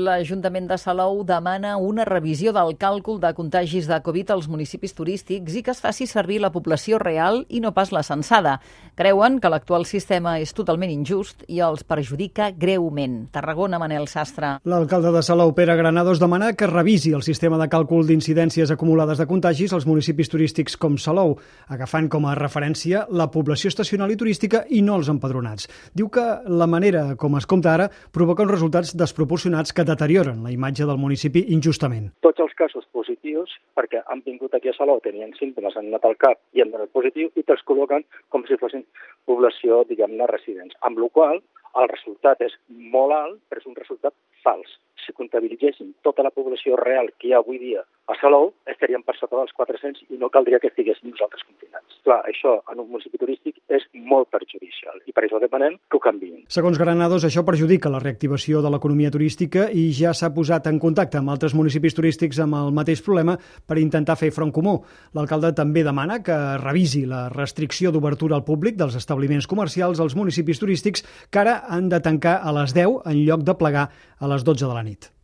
L'Ajuntament de Salou demana una revisió del càlcul de contagis de Covid als municipis turístics i que es faci servir la població real i no pas la censada. Creuen que l'actual sistema és totalment injust i els perjudica greument. Tarragona, Manel Sastre. L'alcalde de Salou, Pere Granados, demana que revisi el sistema de càlcul d'incidències acumulades de contagis als municipis turístics com Salou, agafant com a referència la població estacional i turística i no els empadronats. Diu que la manera com es compta ara provoca uns resultats desproporcionats que que deterioren la imatge del municipi injustament. Tots els casos positius, perquè han vingut aquí a Salou, tenien símptomes, han anat al CAP i han donat positiu, i te'ls col·loquen com si fossin població, diguem-ne, residents. Amb la qual el resultat és molt alt, però és un resultat fals. Si comptabilitzéssim tota la població real que hi ha avui dia a Salou, estaríem per sota dels 400 i no caldria que estiguéssim nosaltres. Clar, això en un municipi turístic és molt perjudicial i per això demanem que ho canviïn. Segons Granados, això perjudica la reactivació de l'economia turística i ja s'ha posat en contacte amb altres municipis turístics amb el mateix problema per intentar fer front comú. L'alcalde també demana que revisi la restricció d'obertura al públic dels establiments comercials als municipis turístics que ara han de tancar a les 10 en lloc de plegar a les 12 de la nit.